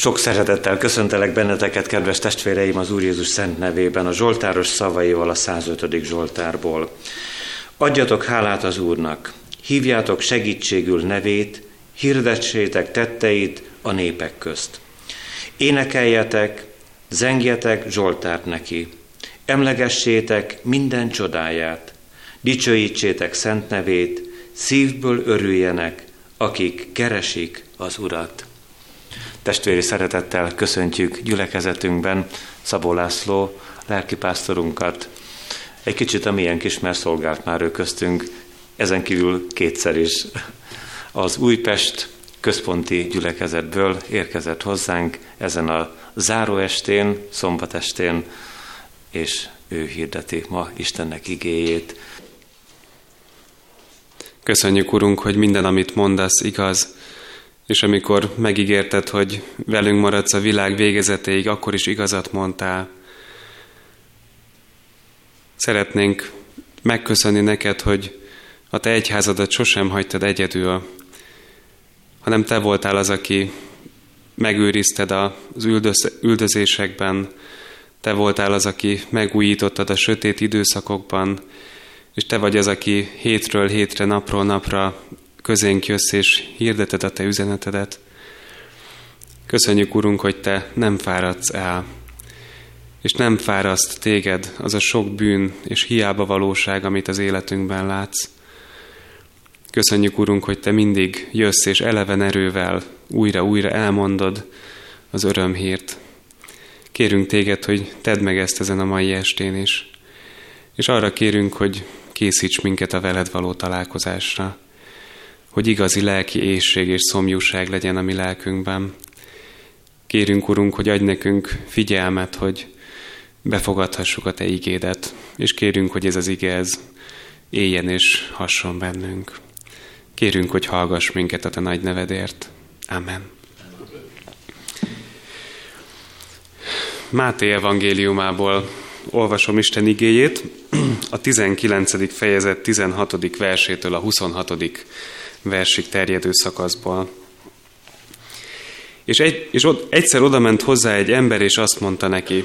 Sok szeretettel köszöntelek benneteket, kedves testvéreim, az Úr Jézus szent nevében, a Zsoltáros szavaival a 105. Zsoltárból. Adjatok hálát az Úrnak, hívjátok segítségül nevét, hirdessétek tetteit a népek közt. Énekeljetek, zengjetek Zsoltárt neki, emlegessétek minden csodáját, dicsőítsétek szent nevét, szívből örüljenek, akik keresik az Urat. Testvéri szeretettel köszöntjük gyülekezetünkben Szabó László lelkipásztorunkat. Egy kicsit a milyen kis, mert szolgált már ő köztünk, ezen kívül kétszer is az Újpest központi gyülekezetből érkezett hozzánk ezen a záróestén, szombatestén, és ő hirdeti ma Istennek igéjét. Köszönjük, Urunk, hogy minden, amit mondasz, igaz, és amikor megígérted, hogy velünk maradsz a világ végezetéig, akkor is igazat mondtál. Szeretnénk megköszönni neked, hogy a te egyházadat sosem hagytad egyedül, hanem te voltál az, aki megőrizted az üldöz, üldözésekben, te voltál az, aki megújítottad a sötét időszakokban, és te vagy az, aki hétről hétre, napról napra közénk jössz és hirdeted a te üzenetedet. Köszönjük, Urunk, hogy te nem fáradsz el, és nem fáraszt téged az a sok bűn és hiába valóság, amit az életünkben látsz. Köszönjük, Urunk, hogy Te mindig jössz és eleven erővel újra-újra elmondod az örömhírt. Kérünk Téged, hogy tedd meg ezt ezen a mai estén is. És arra kérünk, hogy készíts minket a veled való találkozásra, hogy igazi lelki ésség és szomjúság legyen a mi lelkünkben. Kérünk, Urunk, hogy adj nekünk figyelmet, hogy befogadhassuk a Te igédet, és kérünk, hogy ez az ige ez éljen és hasson bennünk. Kérünk, hogy hallgass minket a Te nagy nevedért. Amen. Máté evangéliumából olvasom Isten igéjét, a 19. fejezet 16. versétől a 26. versig terjedő szakaszból. És, egy, és ott egyszer oda ment hozzá egy ember, és azt mondta neki,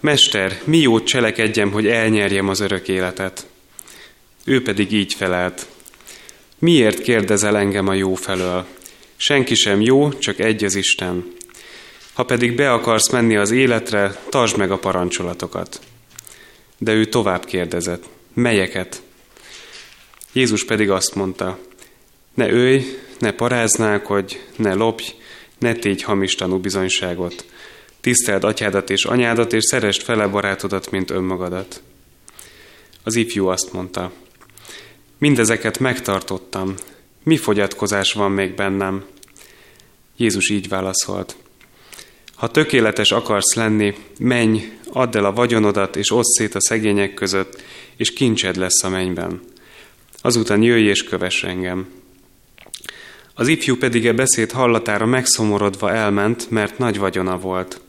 Mester, mi jót cselekedjem, hogy elnyerjem az örök életet? Ő pedig így felelt, Miért kérdezel engem a jó felől? Senki sem jó, csak egy az Isten. Ha pedig be akarsz menni az életre, tartsd meg a parancsolatokat. De ő tovább kérdezett, melyeket? Jézus pedig azt mondta, ne ölj, ne paráználkodj, ne lopj, ne tégy hamis bizonyságot. Tiszteld atyádat és anyádat, és szerest fele barátodat, mint önmagadat. Az ifjú azt mondta, Mindezeket megtartottam. Mi fogyatkozás van még bennem? Jézus így válaszolt. Ha tökéletes akarsz lenni, menj, add el a vagyonodat, és oszd szét a szegények között, és kincsed lesz a mennyben. Azután jöjj és kövess engem. Az ifjú pedig e beszéd hallatára megszomorodva elment, mert nagy vagyona volt.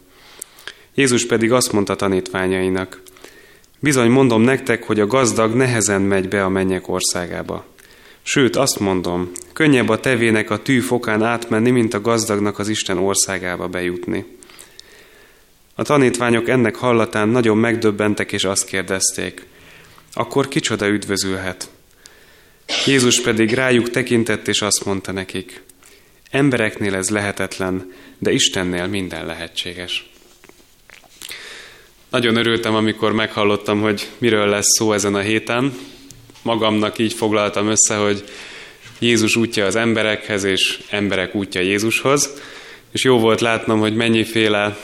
Jézus pedig azt mondta tanítványainak, Bizony mondom nektek, hogy a gazdag nehezen megy be a mennyek országába. Sőt, azt mondom, könnyebb a tevének a tű fokán átmenni, mint a gazdagnak az Isten országába bejutni. A tanítványok ennek hallatán nagyon megdöbbentek, és azt kérdezték, akkor kicsoda üdvözülhet? Jézus pedig rájuk tekintett, és azt mondta nekik, embereknél ez lehetetlen, de Istennél minden lehetséges. Nagyon örültem, amikor meghallottam, hogy miről lesz szó ezen a héten. Magamnak így foglaltam össze, hogy Jézus útja az emberekhez, és emberek útja Jézushoz. És jó volt látnom, hogy mennyiféle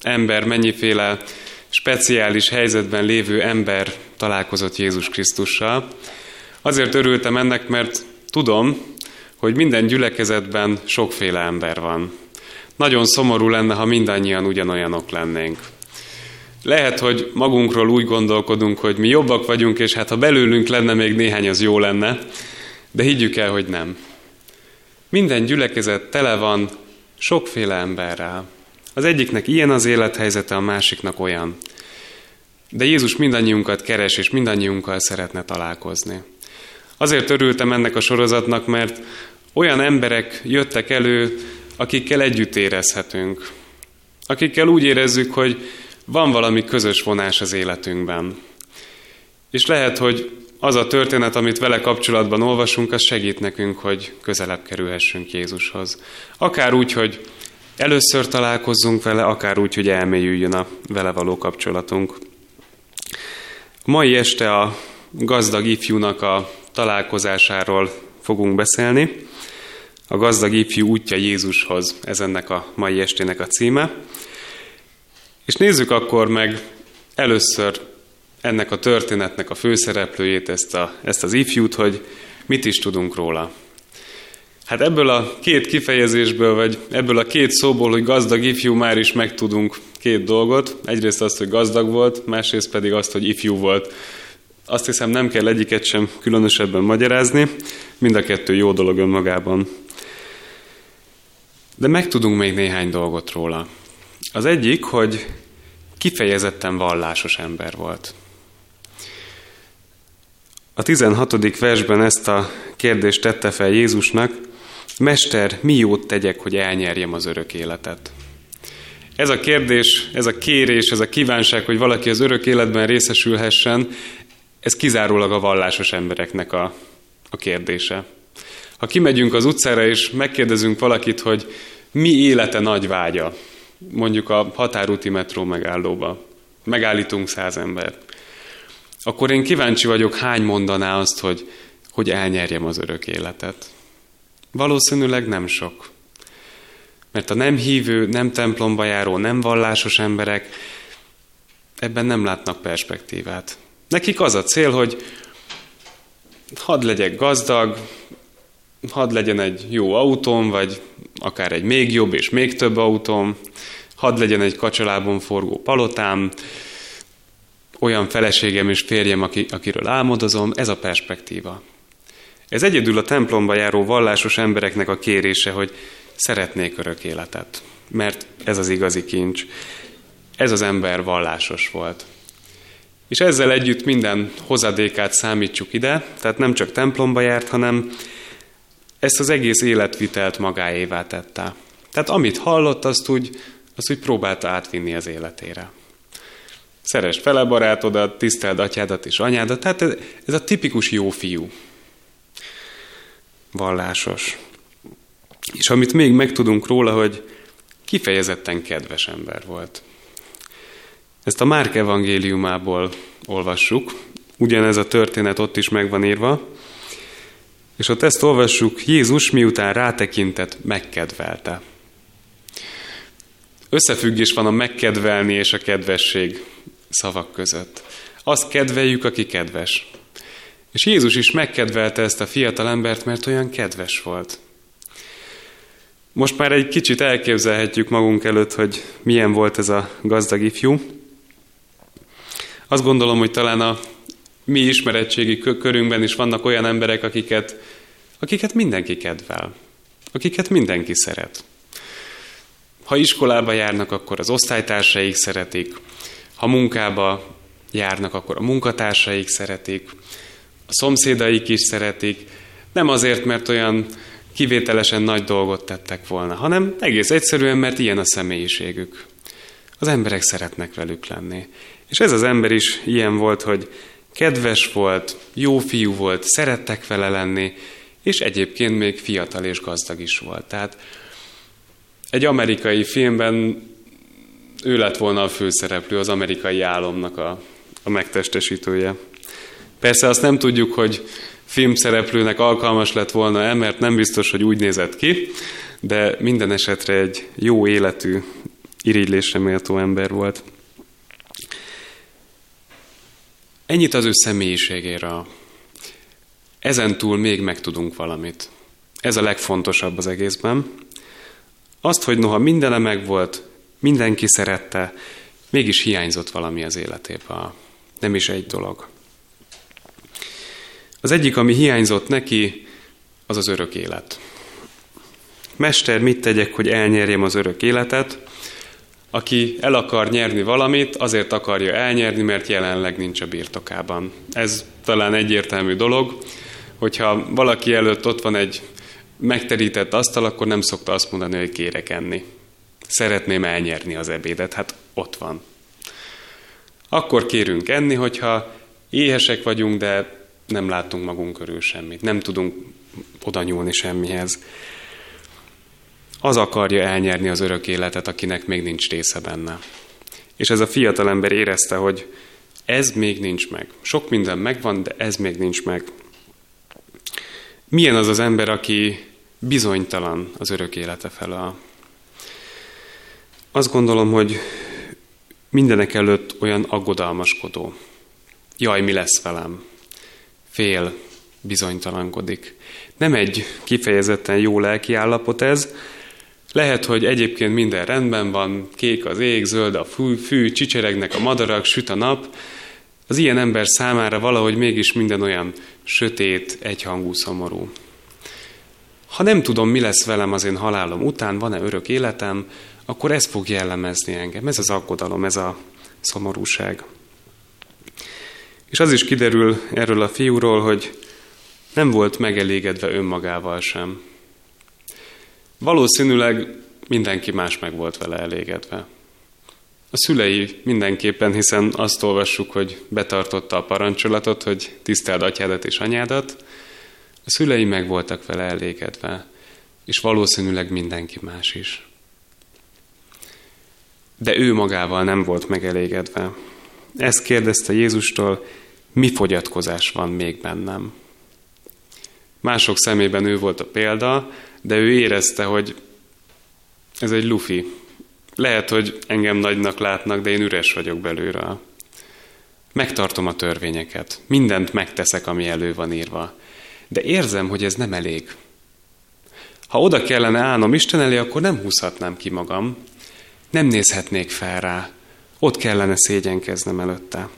ember, mennyiféle speciális helyzetben lévő ember találkozott Jézus Krisztussal. Azért örültem ennek, mert tudom, hogy minden gyülekezetben sokféle ember van. Nagyon szomorú lenne, ha mindannyian ugyanolyanok lennénk. Lehet, hogy magunkról úgy gondolkodunk, hogy mi jobbak vagyunk, és hát ha belőlünk lenne még néhány, az jó lenne, de higgyük el, hogy nem. Minden gyülekezet tele van sokféle emberrel. Az egyiknek ilyen az élethelyzete, a másiknak olyan. De Jézus mindannyiunkat keres, és mindannyiunkkal szeretne találkozni. Azért örültem ennek a sorozatnak, mert olyan emberek jöttek elő, akikkel együtt érezhetünk, akikkel úgy érezzük, hogy van valami közös vonás az életünkben. És lehet, hogy az a történet, amit vele kapcsolatban olvasunk, az segít nekünk, hogy közelebb kerülhessünk Jézushoz. Akár úgy, hogy először találkozzunk vele, akár úgy, hogy elmélyüljön a vele való kapcsolatunk. Mai este a gazdag ifjúnak a találkozásáról fogunk beszélni. A gazdag ifjú útja Jézushoz, ez ennek a mai estének a címe. És nézzük akkor meg először ennek a történetnek a főszereplőjét, ezt, a, ezt az ifjút, hogy mit is tudunk róla. Hát ebből a két kifejezésből, vagy ebből a két szóból, hogy gazdag ifjú, már is megtudunk két dolgot. Egyrészt azt, hogy gazdag volt, másrészt pedig azt, hogy ifjú volt. Azt hiszem nem kell egyiket sem különösebben magyarázni, mind a kettő jó dolog önmagában. De megtudunk még néhány dolgot róla. Az egyik, hogy kifejezetten vallásos ember volt. A 16. versben ezt a kérdést tette fel Jézusnak, Mester, mi jót tegyek, hogy elnyerjem az örök életet? Ez a kérdés, ez a kérés, ez a kívánság, hogy valaki az örök életben részesülhessen, ez kizárólag a vallásos embereknek a, a kérdése. Ha kimegyünk az utcára és megkérdezünk valakit, hogy mi élete nagy vágya, mondjuk a határúti metró megállóba, megállítunk száz embert, akkor én kíváncsi vagyok, hány mondaná azt, hogy, hogy elnyerjem az örök életet. Valószínűleg nem sok. Mert a nem hívő, nem templomba járó, nem vallásos emberek ebben nem látnak perspektívát. Nekik az a cél, hogy hadd legyek gazdag, hadd legyen egy jó autóm, vagy akár egy még jobb és még több autóm, hadd legyen egy kacsalában forgó palotám, olyan feleségem és férjem, aki, akiről álmodozom, ez a perspektíva. Ez egyedül a templomba járó vallásos embereknek a kérése, hogy szeretnék örök életet, mert ez az igazi kincs. Ez az ember vallásos volt. És ezzel együtt minden hozadékát számítsuk ide, tehát nem csak templomba járt, hanem ezt az egész életvitelt magáévá tette. Tehát amit hallott, azt úgy, azt úgy próbálta átvinni az életére. Szeres fele barátodat, tiszteld atyádat és anyádat, tehát ez, ez a tipikus jó fiú. Vallásos. És amit még megtudunk róla, hogy kifejezetten kedves ember volt. Ezt a Márk evangéliumából olvassuk, ugyanez a történet ott is meg van írva, és ott ezt olvassuk, Jézus miután rátekintett, megkedvelte. Összefüggés van a megkedvelni és a kedvesség szavak között. Azt kedveljük, aki kedves. És Jézus is megkedvelte ezt a fiatal embert, mert olyan kedves volt. Most már egy kicsit elképzelhetjük magunk előtt, hogy milyen volt ez a gazdag ifjú. Azt gondolom, hogy talán a mi ismeretségi körünkben is vannak olyan emberek, akiket, akiket mindenki kedvel, akiket mindenki szeret. Ha iskolába járnak, akkor az osztálytársaik szeretik, ha munkába járnak, akkor a munkatársaik szeretik, a szomszédaik is szeretik, nem azért, mert olyan kivételesen nagy dolgot tettek volna, hanem egész egyszerűen, mert ilyen a személyiségük. Az emberek szeretnek velük lenni. És ez az ember is ilyen volt, hogy kedves volt, jó fiú volt, szerettek vele lenni, és egyébként még fiatal és gazdag is volt. Tehát egy amerikai filmben ő lett volna a főszereplő, az amerikai álomnak a, a megtestesítője. Persze azt nem tudjuk, hogy filmszereplőnek alkalmas lett volna-e, mert nem biztos, hogy úgy nézett ki, de minden esetre egy jó életű, irigylésre méltó ember volt. Ennyit az ő személyiségéről. Ezen túl még megtudunk valamit. Ez a legfontosabb az egészben. Azt, hogy noha mindene megvolt, mindenki szerette, mégis hiányzott valami az életében. Nem is egy dolog. Az egyik, ami hiányzott neki, az az örök élet. Mester, mit tegyek, hogy elnyerjem az örök életet? Aki el akar nyerni valamit, azért akarja elnyerni, mert jelenleg nincs a birtokában. Ez talán egyértelmű dolog, hogyha valaki előtt ott van egy megterített asztal, akkor nem szokta azt mondani, hogy kérek enni. Szeretném elnyerni az ebédet, hát ott van. Akkor kérünk enni, hogyha éhesek vagyunk, de nem látunk magunk körül semmit, nem tudunk oda nyúlni semmihez. Az akarja elnyerni az örök életet, akinek még nincs része benne. És ez a fiatalember érezte, hogy ez még nincs meg. Sok minden megvan, de ez még nincs meg. Milyen az az ember, aki bizonytalan az örök élete felől? Azt gondolom, hogy mindenek előtt olyan aggodalmaskodó. Jaj, mi lesz velem? Fél, bizonytalankodik. Nem egy kifejezetten jó lelki állapot ez, lehet, hogy egyébként minden rendben van, kék az ég, zöld a fű, fű, csicseregnek a madarak, süt a nap. Az ilyen ember számára valahogy mégis minden olyan sötét, egyhangú, szomorú. Ha nem tudom, mi lesz velem az én halálom után, van-e örök életem, akkor ez fog jellemezni engem. Ez az aggodalom, ez a szomorúság. És az is kiderül erről a fiúról, hogy nem volt megelégedve önmagával sem. Valószínűleg mindenki más meg volt vele elégedve. A szülei mindenképpen, hiszen azt olvassuk, hogy betartotta a parancsolatot, hogy tiszteld atyádat és anyádat. A szülei meg voltak vele elégedve, és valószínűleg mindenki más is. De ő magával nem volt megelégedve. Ezt kérdezte Jézustól, mi fogyatkozás van még bennem. Mások szemében ő volt a példa, de ő érezte, hogy ez egy lufi. Lehet, hogy engem nagynak látnak, de én üres vagyok belőle. Megtartom a törvényeket, mindent megteszek, ami elő van írva. De érzem, hogy ez nem elég. Ha oda kellene állnom Isten elé, akkor nem húzhatnám ki magam, nem nézhetnék fel rá, ott kellene szégyenkeznem előtte.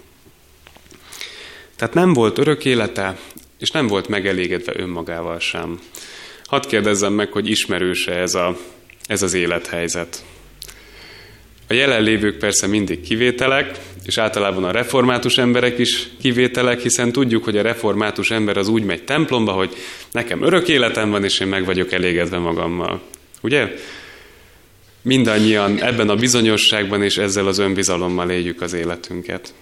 Tehát nem volt örök élete, és nem volt megelégedve önmagával sem. Hadd kérdezzem meg, hogy ismerőse ez, a, ez az élethelyzet. A jelenlévők persze mindig kivételek, és általában a református emberek is kivételek, hiszen tudjuk, hogy a református ember az úgy megy templomba, hogy nekem örök életem van, és én meg vagyok elégedve magammal. Ugye? Mindannyian ebben a bizonyosságban és ezzel az önbizalommal éljük az életünket.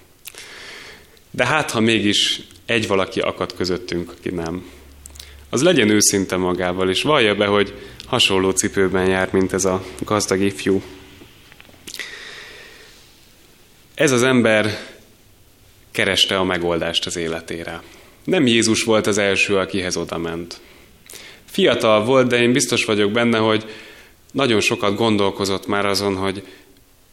De hát, ha mégis egy valaki akad közöttünk, aki nem az legyen őszinte magával, és vallja be, hogy hasonló cipőben jár, mint ez a gazdag ifjú. Ez az ember kereste a megoldást az életére. Nem Jézus volt az első, akihez oda ment. Fiatal volt, de én biztos vagyok benne, hogy nagyon sokat gondolkozott már azon, hogy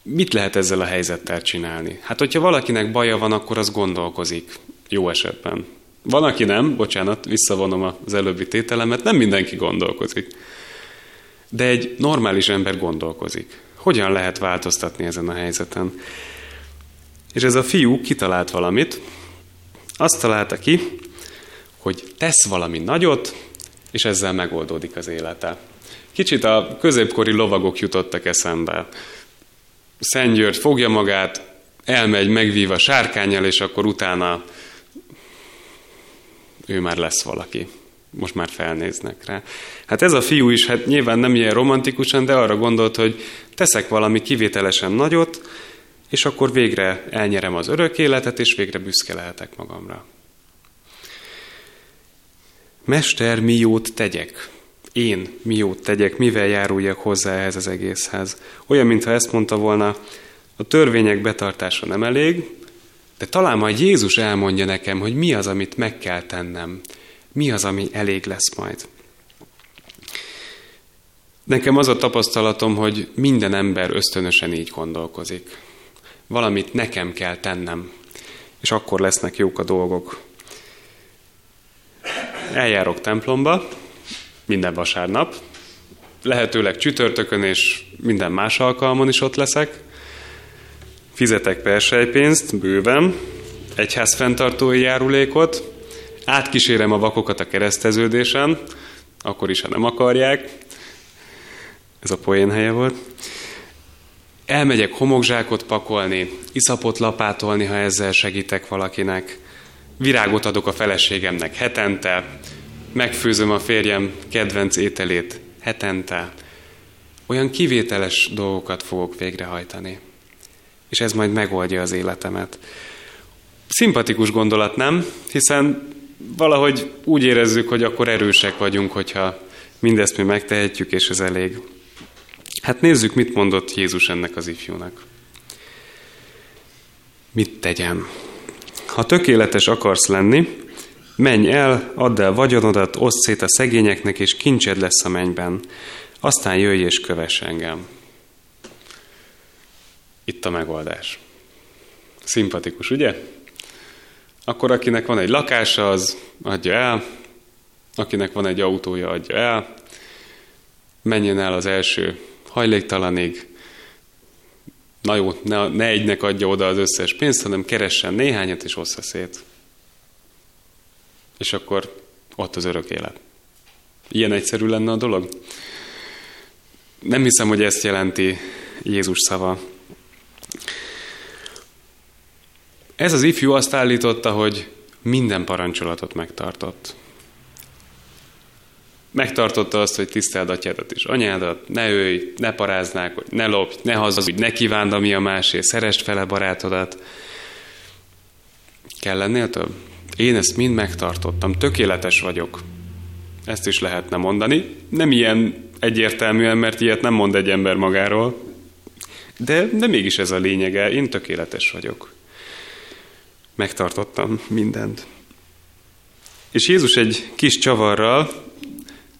mit lehet ezzel a helyzettel csinálni. Hát, hogyha valakinek baja van, akkor az gondolkozik, jó esetben. Van, aki nem, bocsánat, visszavonom az előbbi tételemet, nem mindenki gondolkozik. De egy normális ember gondolkozik. Hogyan lehet változtatni ezen a helyzeten? És ez a fiú kitalált valamit, azt találta ki, hogy tesz valami nagyot, és ezzel megoldódik az élete. Kicsit a középkori lovagok jutottak eszembe. Szent György fogja magát, elmegy, megvív a sárkányjal, és akkor utána ő már lesz valaki. Most már felnéznek rá. Hát ez a fiú is, hát nyilván nem ilyen romantikusan, de arra gondolt, hogy teszek valami kivételesen nagyot, és akkor végre elnyerem az örök életet, és végre büszke lehetek magamra. Mester, mi jót tegyek? Én mi jót tegyek, mivel járuljak hozzá ehhez az egészhez? Olyan, mintha ezt mondta volna, a törvények betartása nem elég, de talán majd Jézus elmondja nekem, hogy mi az, amit meg kell tennem. Mi az, ami elég lesz majd. Nekem az a tapasztalatom, hogy minden ember ösztönösen így gondolkozik. Valamit nekem kell tennem, és akkor lesznek jók a dolgok. Eljárok templomba minden vasárnap, lehetőleg csütörtökön és minden más alkalmon is ott leszek, fizetek persejpénzt bőven, egyház fenntartói járulékot, átkísérem a vakokat a kereszteződésen, akkor is, ha nem akarják. Ez a poén helye volt. Elmegyek homokzsákot pakolni, iszapot lapátolni, ha ezzel segítek valakinek. Virágot adok a feleségemnek hetente, megfőzöm a férjem kedvenc ételét hetente. Olyan kivételes dolgokat fogok végrehajtani. És ez majd megoldja az életemet. Szimpatikus gondolat, nem? Hiszen valahogy úgy érezzük, hogy akkor erősek vagyunk, hogyha mindezt mi megtehetjük, és ez elég. Hát nézzük, mit mondott Jézus ennek az ifjúnak. Mit tegyem? Ha tökéletes akarsz lenni, menj el, add el vagyonodat, oszd szét a szegényeknek, és kincsed lesz a mennyben. Aztán jöjj és kövess engem. Itt a megoldás. Szimpatikus, ugye? Akkor akinek van egy lakása, az adja el, akinek van egy autója, adja el, menjen el az első hajléktalanig, na jó, ne, ne egynek adja oda az összes pénzt, hanem keressen néhányat és ossza szét. És akkor ott az örök élet. Ilyen egyszerű lenne a dolog? Nem hiszem, hogy ezt jelenti Jézus szava. Ez az ifjú azt állította, hogy minden parancsolatot megtartott. Megtartotta azt, hogy tiszteld atyádat és anyádat, ne ölj, ne paráznák, hogy ne lopj, ne hazudj, ne kívánd, ami a másé, szerest fele barátodat. Kell lennél több? Én ezt mind megtartottam, tökéletes vagyok. Ezt is lehetne mondani. Nem ilyen egyértelműen, mert ilyet nem mond egy ember magáról. De, de mégis ez a lényege, én tökéletes vagyok. Megtartottam mindent. És Jézus egy kis csavarral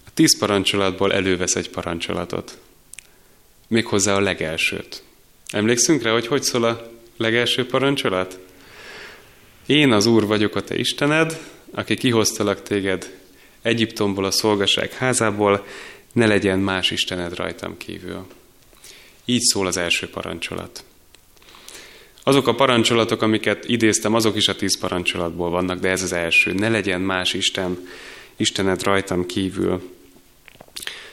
a tíz parancsolatból elővesz egy parancsolatot. Méghozzá a legelsőt. Emlékszünk rá, hogy hogy szól a legelső parancsolat? Én az Úr vagyok a te Istened, aki kihoztalak téged Egyiptomból a szolgaság házából, ne legyen más Istened rajtam kívül. Így szól az első parancsolat. Azok a parancsolatok, amiket idéztem, azok is a tíz parancsolatból vannak, de ez az első. Ne legyen más Isten, Istened rajtam kívül.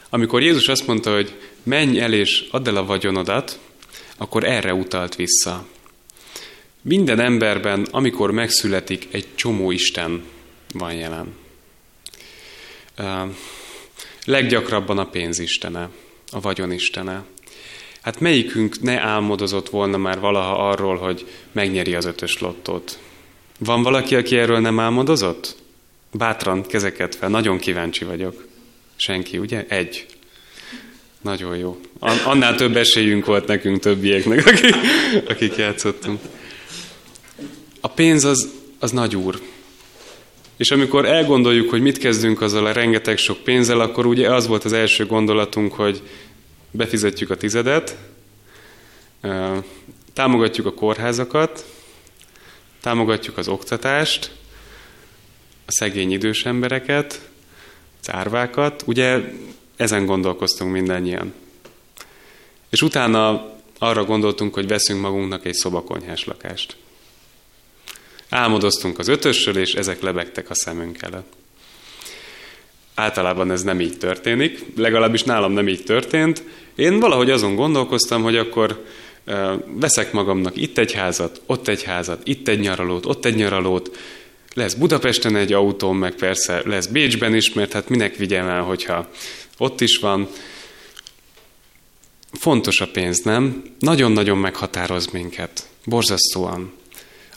Amikor Jézus azt mondta, hogy menj el és add el a vagyonodat, akkor erre utalt vissza. Minden emberben, amikor megszületik, egy csomó Isten van jelen. Leggyakrabban a pénzistene, a vagyonistene. Hát melyikünk ne álmodozott volna már valaha arról, hogy megnyeri az ötös lottót? Van valaki, aki erről nem álmodozott? Bátran kezeket fel, nagyon kíváncsi vagyok. Senki, ugye? Egy. Nagyon jó. Annál több esélyünk volt nekünk többieknek, akik, akik játszottunk. A pénz az, az nagy úr. És amikor elgondoljuk, hogy mit kezdünk azzal a rengeteg sok pénzzel, akkor ugye az volt az első gondolatunk, hogy befizetjük a tizedet, támogatjuk a kórházakat, támogatjuk az oktatást, a szegény idős embereket, az ugye ezen gondolkoztunk mindannyian. És utána arra gondoltunk, hogy veszünk magunknak egy szobakonyhás lakást. Álmodoztunk az ötösről, és ezek lebegtek a szemünk előtt. Általában ez nem így történik, legalábbis nálam nem így történt. Én valahogy azon gondolkoztam, hogy akkor veszek magamnak itt egy házat, ott egy házat, itt egy nyaralót, ott egy nyaralót, lesz Budapesten egy autóm, meg persze lesz Bécsben is, mert hát minek vigyem el, hogyha ott is van. Fontos a pénz, nem? Nagyon-nagyon meghatároz minket. Borzasztóan.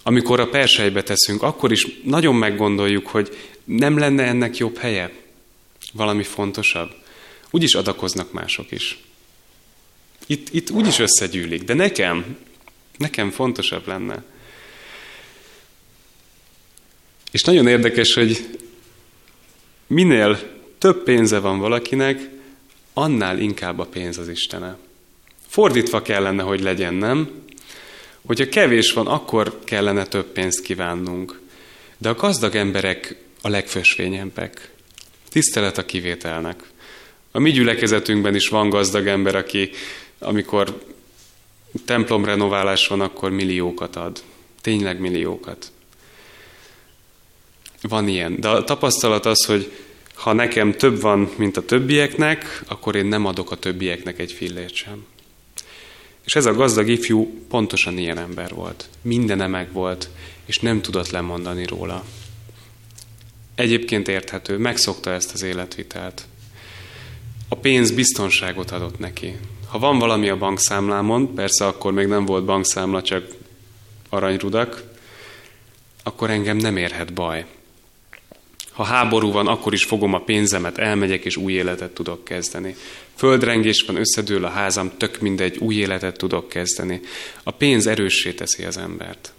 Amikor a persejbe teszünk, akkor is nagyon meggondoljuk, hogy nem lenne ennek jobb helye? Valami fontosabb? Úgyis adakoznak mások is. Itt, itt úgyis összegyűlik, de nekem, nekem fontosabb lenne. És nagyon érdekes, hogy minél több pénze van valakinek, annál inkább a pénz az Istene. Fordítva kellene, hogy legyen, nem? Hogyha kevés van, akkor kellene több pénzt kívánnunk. De a gazdag emberek a legfösvényebbek. Tisztelet a kivételnek. A mi gyülekezetünkben is van gazdag ember, aki amikor templomrenoválás van, akkor milliókat ad. Tényleg milliókat. Van ilyen. De a tapasztalat az, hogy ha nekem több van, mint a többieknek, akkor én nem adok a többieknek egy fillért sem. És ez a gazdag ifjú pontosan ilyen ember volt. Mindene meg volt, és nem tudott lemondani róla. Egyébként érthető, megszokta ezt az életvitelt. A pénz biztonságot adott neki. Ha van valami a bankszámlámon, persze akkor még nem volt bankszámla, csak aranyrudak, akkor engem nem érhet baj. Ha háború van, akkor is fogom a pénzemet, elmegyek és új életet tudok kezdeni. Földrengés van, összedől a házam, tök mindegy, új életet tudok kezdeni. A pénz erőssé teszi az embert.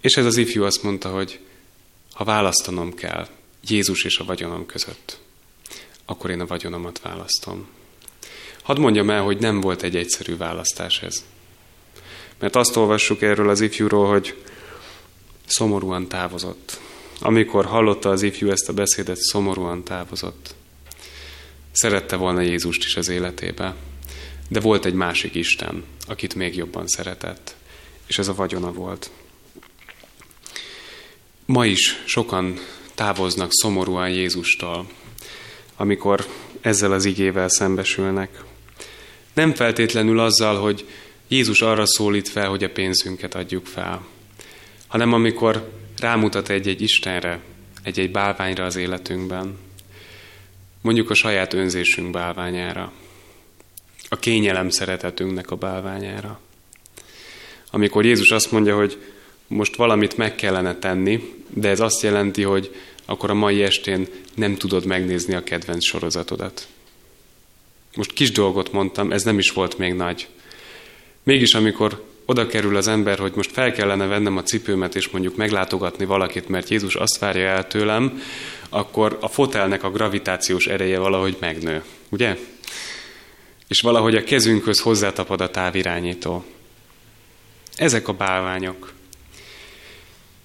És ez az ifjú azt mondta, hogy ha választanom kell Jézus és a vagyonom között, akkor én a vagyonomat választom. Hadd mondjam el, hogy nem volt egy egyszerű választás ez. Mert azt olvassuk erről az ifjúról, hogy szomorúan távozott. Amikor hallotta az ifjú ezt a beszédet, szomorúan távozott. Szerette volna Jézust is az életébe, de volt egy másik Isten, akit még jobban szeretett, és ez a vagyona volt. Ma is sokan távoznak szomorúan Jézustól, amikor ezzel az igével szembesülnek. Nem feltétlenül azzal, hogy Jézus arra szólít fel, hogy a pénzünket adjuk fel, hanem amikor rámutat egy-egy Istenre, egy-egy bálványra az életünkben, mondjuk a saját önzésünk bálványára, a kényelem szeretetünknek a bálványára. Amikor Jézus azt mondja, hogy most valamit meg kellene tenni, de ez azt jelenti, hogy akkor a mai estén nem tudod megnézni a kedvenc sorozatodat. Most kis dolgot mondtam, ez nem is volt még nagy. Mégis amikor oda kerül az ember, hogy most fel kellene vennem a cipőmet, és mondjuk meglátogatni valakit, mert Jézus azt várja el tőlem, akkor a fotelnek a gravitációs ereje valahogy megnő, ugye? És valahogy a kezünkhöz hozzátapad a távirányító. Ezek a bálványok.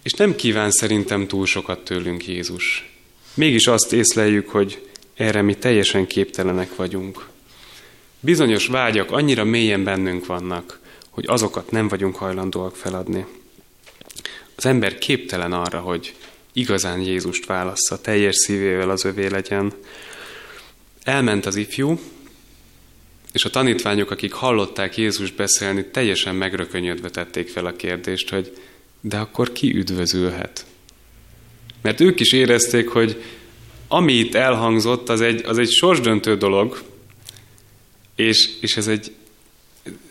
És nem kíván szerintem túl sokat tőlünk Jézus. Mégis azt észleljük, hogy erre mi teljesen képtelenek vagyunk. Bizonyos vágyak annyira mélyen bennünk vannak, hogy azokat nem vagyunk hajlandóak feladni. Az ember képtelen arra, hogy igazán Jézust válassza, teljes szívével az övé legyen. Elment az ifjú, és a tanítványok, akik hallották Jézus beszélni, teljesen megrökönyödve tették fel a kérdést, hogy de akkor ki üdvözülhet? Mert ők is érezték, hogy ami itt elhangzott, az egy, az egy sorsdöntő dolog, és, és ez egy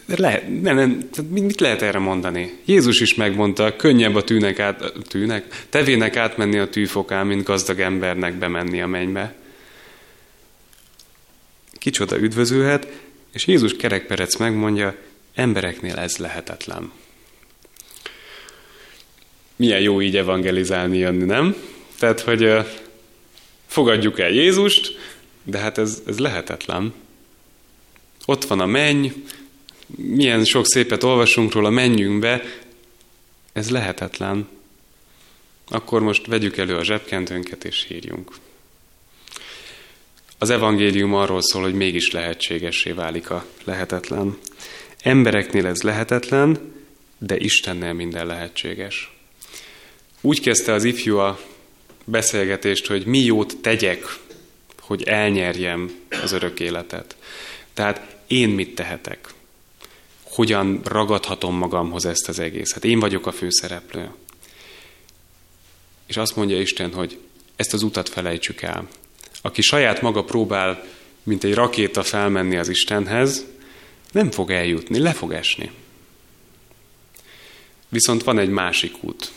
lehet, nem, nem, mit lehet erre mondani? Jézus is megmondta, könnyebb a tűnek át, tűnek, tevének átmenni a tűfokán, mint gazdag embernek bemenni a mennybe. Kicsoda üdvözülhet, és Jézus kerekperec megmondja, embereknél ez lehetetlen. Milyen jó így evangelizálni jönni, nem? Tehát, hogy fogadjuk el Jézust, de hát ez, ez lehetetlen. Ott van a menny, milyen sok szépet olvasunk róla, menjünk be, ez lehetetlen. Akkor most vegyük elő a zsebkendőnket és hírjunk. Az evangélium arról szól, hogy mégis lehetségessé válik a lehetetlen. Embereknél ez lehetetlen, de Istennel minden lehetséges. Úgy kezdte az ifjú a beszélgetést, hogy mi jót tegyek, hogy elnyerjem az örök életet. Tehát én mit tehetek? hogyan ragadhatom magamhoz ezt az egészet. Én vagyok a főszereplő. És azt mondja Isten, hogy ezt az utat felejtsük el. Aki saját maga próbál, mint egy rakéta felmenni az Istenhez, nem fog eljutni, le fog esni. Viszont van egy másik út,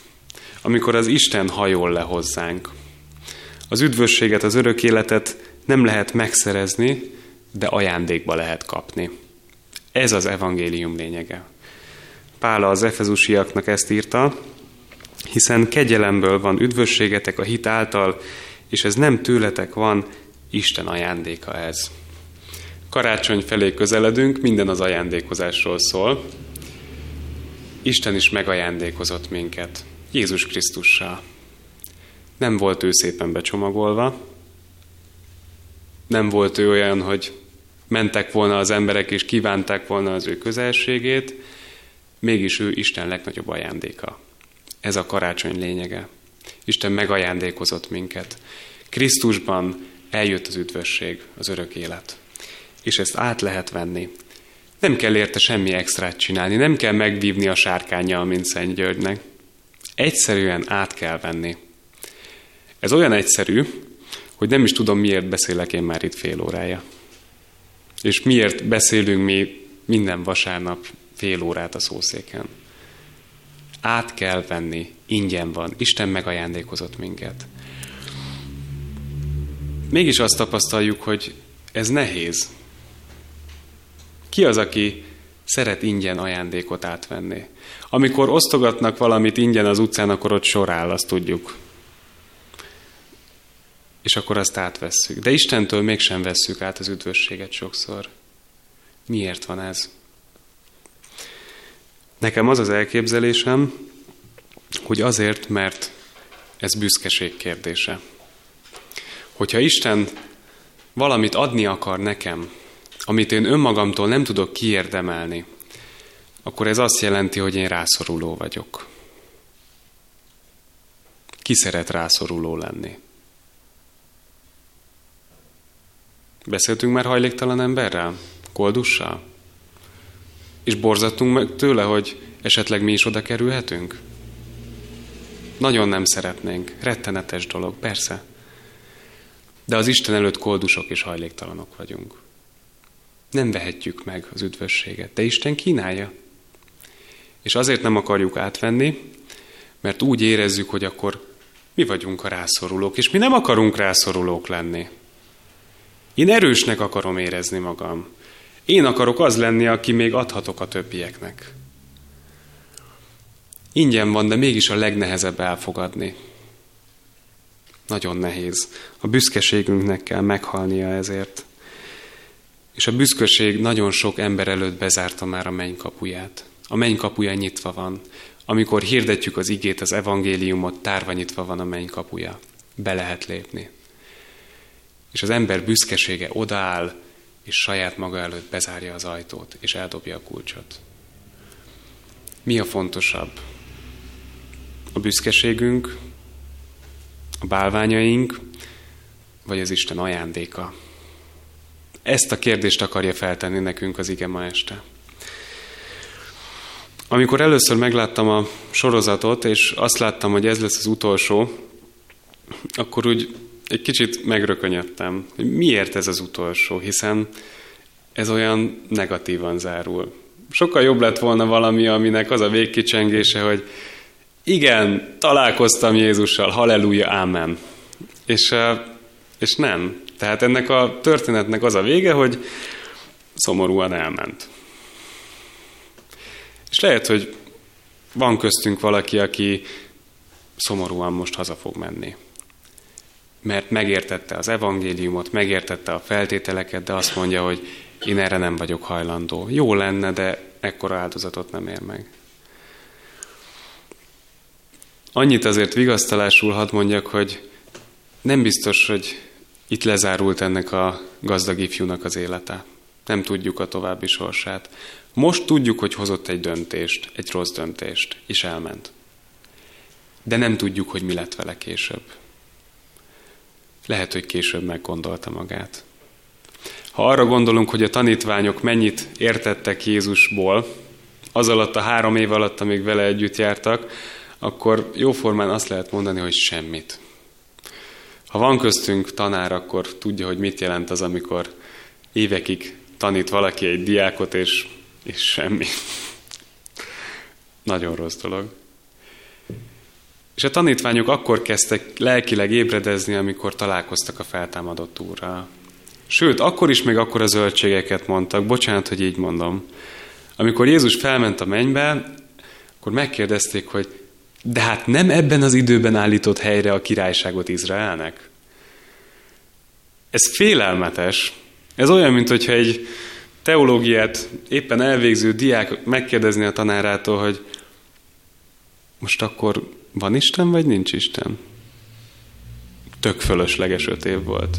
amikor az Isten hajol le hozzánk. Az üdvösséget, az örök életet nem lehet megszerezni, de ajándékba lehet kapni. Ez az evangélium lényege. Pála az efezusiaknak ezt írta, hiszen kegyelemből van üdvösségetek a hit által, és ez nem tőletek van, Isten ajándéka ez. Karácsony felé közeledünk, minden az ajándékozásról szól. Isten is megajándékozott minket, Jézus Krisztussal. Nem volt ő szépen becsomagolva, nem volt ő olyan, hogy mentek volna az emberek és kívánták volna az ő közelségét, mégis ő Isten legnagyobb ajándéka. Ez a karácsony lényege. Isten megajándékozott minket. Krisztusban eljött az üdvösség, az örök élet. És ezt át lehet venni. Nem kell érte semmi extrát csinálni, nem kell megvívni a sárkányjal, mint Szent Györgynek. Egyszerűen át kell venni. Ez olyan egyszerű, hogy nem is tudom, miért beszélek én már itt fél órája. És miért beszélünk mi minden vasárnap fél órát a szószéken. Át kell venni, ingyen van, Isten megajándékozott minket. Mégis azt tapasztaljuk, hogy ez nehéz. Ki az, aki szeret ingyen ajándékot átvenni? Amikor osztogatnak valamit ingyen az utcán, akkor ott sor áll, azt tudjuk. És akkor azt átvesszük. De Istentől mégsem vesszük át az üdvösséget sokszor. Miért van ez? Nekem az az elképzelésem, hogy azért, mert ez büszkeség kérdése. Hogyha Isten valamit adni akar nekem, amit én önmagamtól nem tudok kiérdemelni, akkor ez azt jelenti, hogy én rászoruló vagyok. Ki szeret rászoruló lenni? Beszéltünk már hajléktalan emberrel? Koldussal? És borzattunk meg tőle, hogy esetleg mi is oda kerülhetünk? Nagyon nem szeretnénk. Rettenetes dolog, persze. De az Isten előtt koldusok és hajléktalanok vagyunk. Nem vehetjük meg az üdvösséget, de Isten kínálja. És azért nem akarjuk átvenni, mert úgy érezzük, hogy akkor mi vagyunk a rászorulók, és mi nem akarunk rászorulók lenni. Én erősnek akarom érezni magam. Én akarok az lenni, aki még adhatok a többieknek. Ingyen van, de mégis a legnehezebb elfogadni. Nagyon nehéz. A büszkeségünknek kell meghalnia ezért. És a büszkeség nagyon sok ember előtt bezárta már a mennykapuját. A mennykapujá nyitva van. Amikor hirdetjük az igét, az evangéliumot, tárva nyitva van a mennykapujá. Be lehet lépni. És az ember büszkesége odaáll, és saját maga előtt bezárja az ajtót, és eldobja a kulcsot. Mi a fontosabb? A büszkeségünk, a bálványaink, vagy az Isten ajándéka? Ezt a kérdést akarja feltenni nekünk az ige ma este. Amikor először megláttam a sorozatot, és azt láttam, hogy ez lesz az utolsó, akkor úgy egy kicsit megrökönyödtem, miért ez az utolsó, hiszen ez olyan negatívan zárul. Sokkal jobb lett volna valami, aminek az a végkicsengése, hogy igen, találkoztam Jézussal, halleluja, ámen. És, és nem. Tehát ennek a történetnek az a vége, hogy szomorúan elment. És lehet, hogy van köztünk valaki, aki szomorúan most haza fog menni. Mert megértette az evangéliumot, megértette a feltételeket, de azt mondja, hogy én erre nem vagyok hajlandó. Jó lenne, de ekkora áldozatot nem ér meg. Annyit azért vigasztalásul hadd mondjak, hogy nem biztos, hogy itt lezárult ennek a gazdag ifjúnak az élete. Nem tudjuk a további sorsát. Most tudjuk, hogy hozott egy döntést, egy rossz döntést, és elment. De nem tudjuk, hogy mi lett vele később. Lehet, hogy később meggondolta magát. Ha arra gondolunk, hogy a tanítványok mennyit értettek Jézusból, az alatt a három év alatt, amíg vele együtt jártak, akkor jóformán azt lehet mondani, hogy semmit. Ha van köztünk tanár, akkor tudja, hogy mit jelent az, amikor évekig tanít valaki egy diákot, és, és semmi. Nagyon rossz dolog. És a tanítványok akkor kezdtek lelkileg ébredezni, amikor találkoztak a feltámadott úrral. Sőt, akkor is még akkor a zöldségeket mondtak, bocsánat, hogy így mondom. Amikor Jézus felment a mennybe, akkor megkérdezték, hogy de hát nem ebben az időben állított helyre a királyságot Izraelnek? Ez félelmetes. Ez olyan, mint hogyha egy teológiát éppen elvégző diák megkérdezni a tanárától, hogy most akkor van Isten, vagy nincs Isten? Tök fölösleges öt év volt.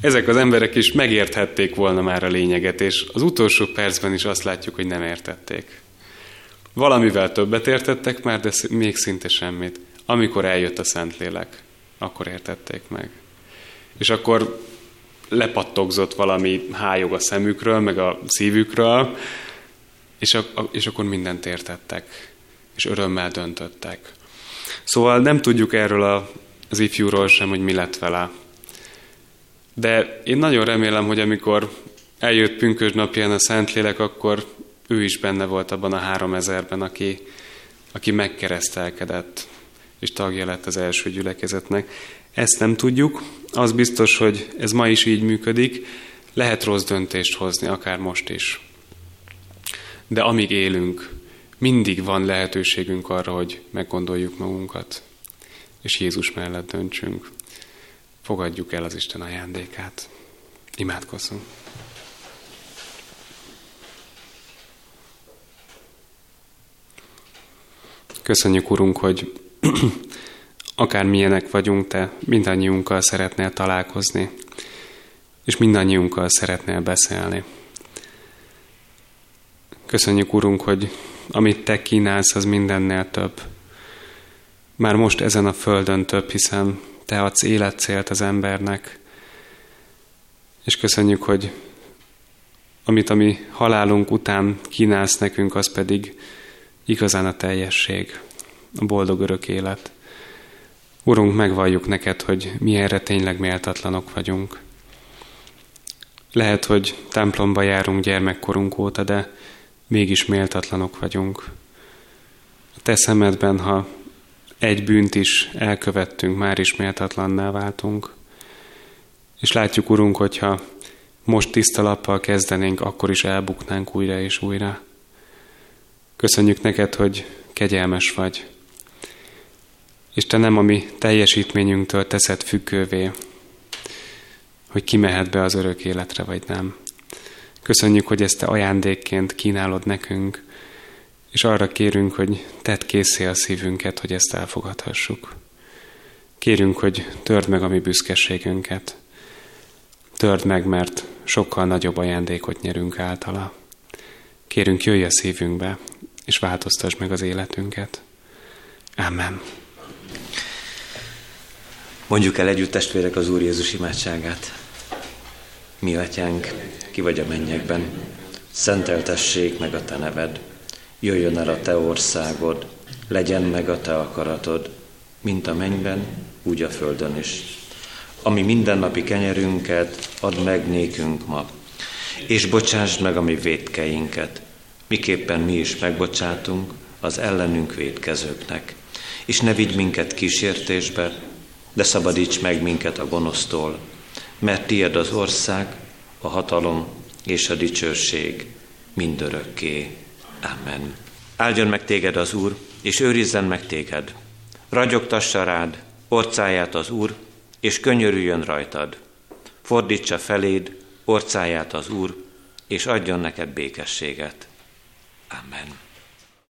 Ezek az emberek is megérthették volna már a lényeget, és az utolsó percben is azt látjuk, hogy nem értették. Valamivel többet értettek már, de még szinte semmit. Amikor eljött a Szentlélek, akkor értették meg. És akkor lepattogzott valami hájog a szemükről, meg a szívükről, és, a, és akkor mindent értettek. és örömmel döntöttek. Szóval nem tudjuk erről a, az ifjúról sem, hogy mi lett vele. De én nagyon remélem, hogy amikor eljött pünkös napján a Szentlélek, akkor ő is benne volt abban a három ezerben, aki, aki megkeresztelkedett, és tagja lett az első gyülekezetnek. Ezt nem tudjuk, az biztos, hogy ez ma is így működik, lehet rossz döntést hozni, akár most is. De amíg élünk, mindig van lehetőségünk arra, hogy meggondoljuk magunkat, és Jézus mellett döntsünk. Fogadjuk el az Isten ajándékát. Imádkozzunk! Köszönjük, Urunk, hogy akármilyenek vagyunk, Te mindannyiunkkal szeretnél találkozni, és mindannyiunkkal szeretnél beszélni. Köszönjük, Urunk, hogy amit Te kínálsz, az mindennél több. Már most ezen a földön több, hiszen Te adsz életcélt az embernek, és köszönjük, hogy amit a mi halálunk után kínálsz nekünk, az pedig igazán a teljesség, a boldog örök élet. Urunk, megvalljuk neked, hogy mi erre tényleg méltatlanok vagyunk. Lehet, hogy templomba járunk gyermekkorunk óta, de mégis méltatlanok vagyunk. A te szemedben, ha egy bűnt is elkövettünk, már is méltatlanná váltunk. És látjuk, Urunk, hogyha most tiszta lappal kezdenénk, akkor is elbuknánk újra és újra. Köszönjük neked, hogy kegyelmes vagy, és te nem a mi teljesítményünktől teszed függővé, hogy ki mehet be az örök életre, vagy nem. Köszönjük, hogy ezt te ajándékként kínálod nekünk, és arra kérünk, hogy tedd készé a szívünket, hogy ezt elfogadhassuk. Kérünk, hogy törd meg a mi büszkeségünket. Törd meg, mert sokkal nagyobb ajándékot nyerünk általa. Kérünk, jöjj a szívünkbe, és változtasd meg az életünket. Amen. Mondjuk el együtt testvérek az Úr Jézus imádságát. Mi atyánk, ki vagy a mennyekben, szenteltessék meg a te neved. Jöjjön el a te országod, legyen meg a te akaratod, mint a mennyben, úgy a földön is. Ami mindennapi kenyerünket add meg nékünk ma, és bocsásd meg a mi védkeinket, miképpen mi is megbocsátunk az ellenünk védkezőknek. És ne vigy minket kísértésbe, de szabadíts meg minket a gonosztól, mert tied az ország, a hatalom és a dicsőség mindörökké. Amen. Áldjon meg téged az Úr, és őrizzen meg téged. Ragyogtassa rád orcáját az Úr, és könyörüljön rajtad. Fordítsa feléd orcáját az Úr, és adjon neked békességet. Amen.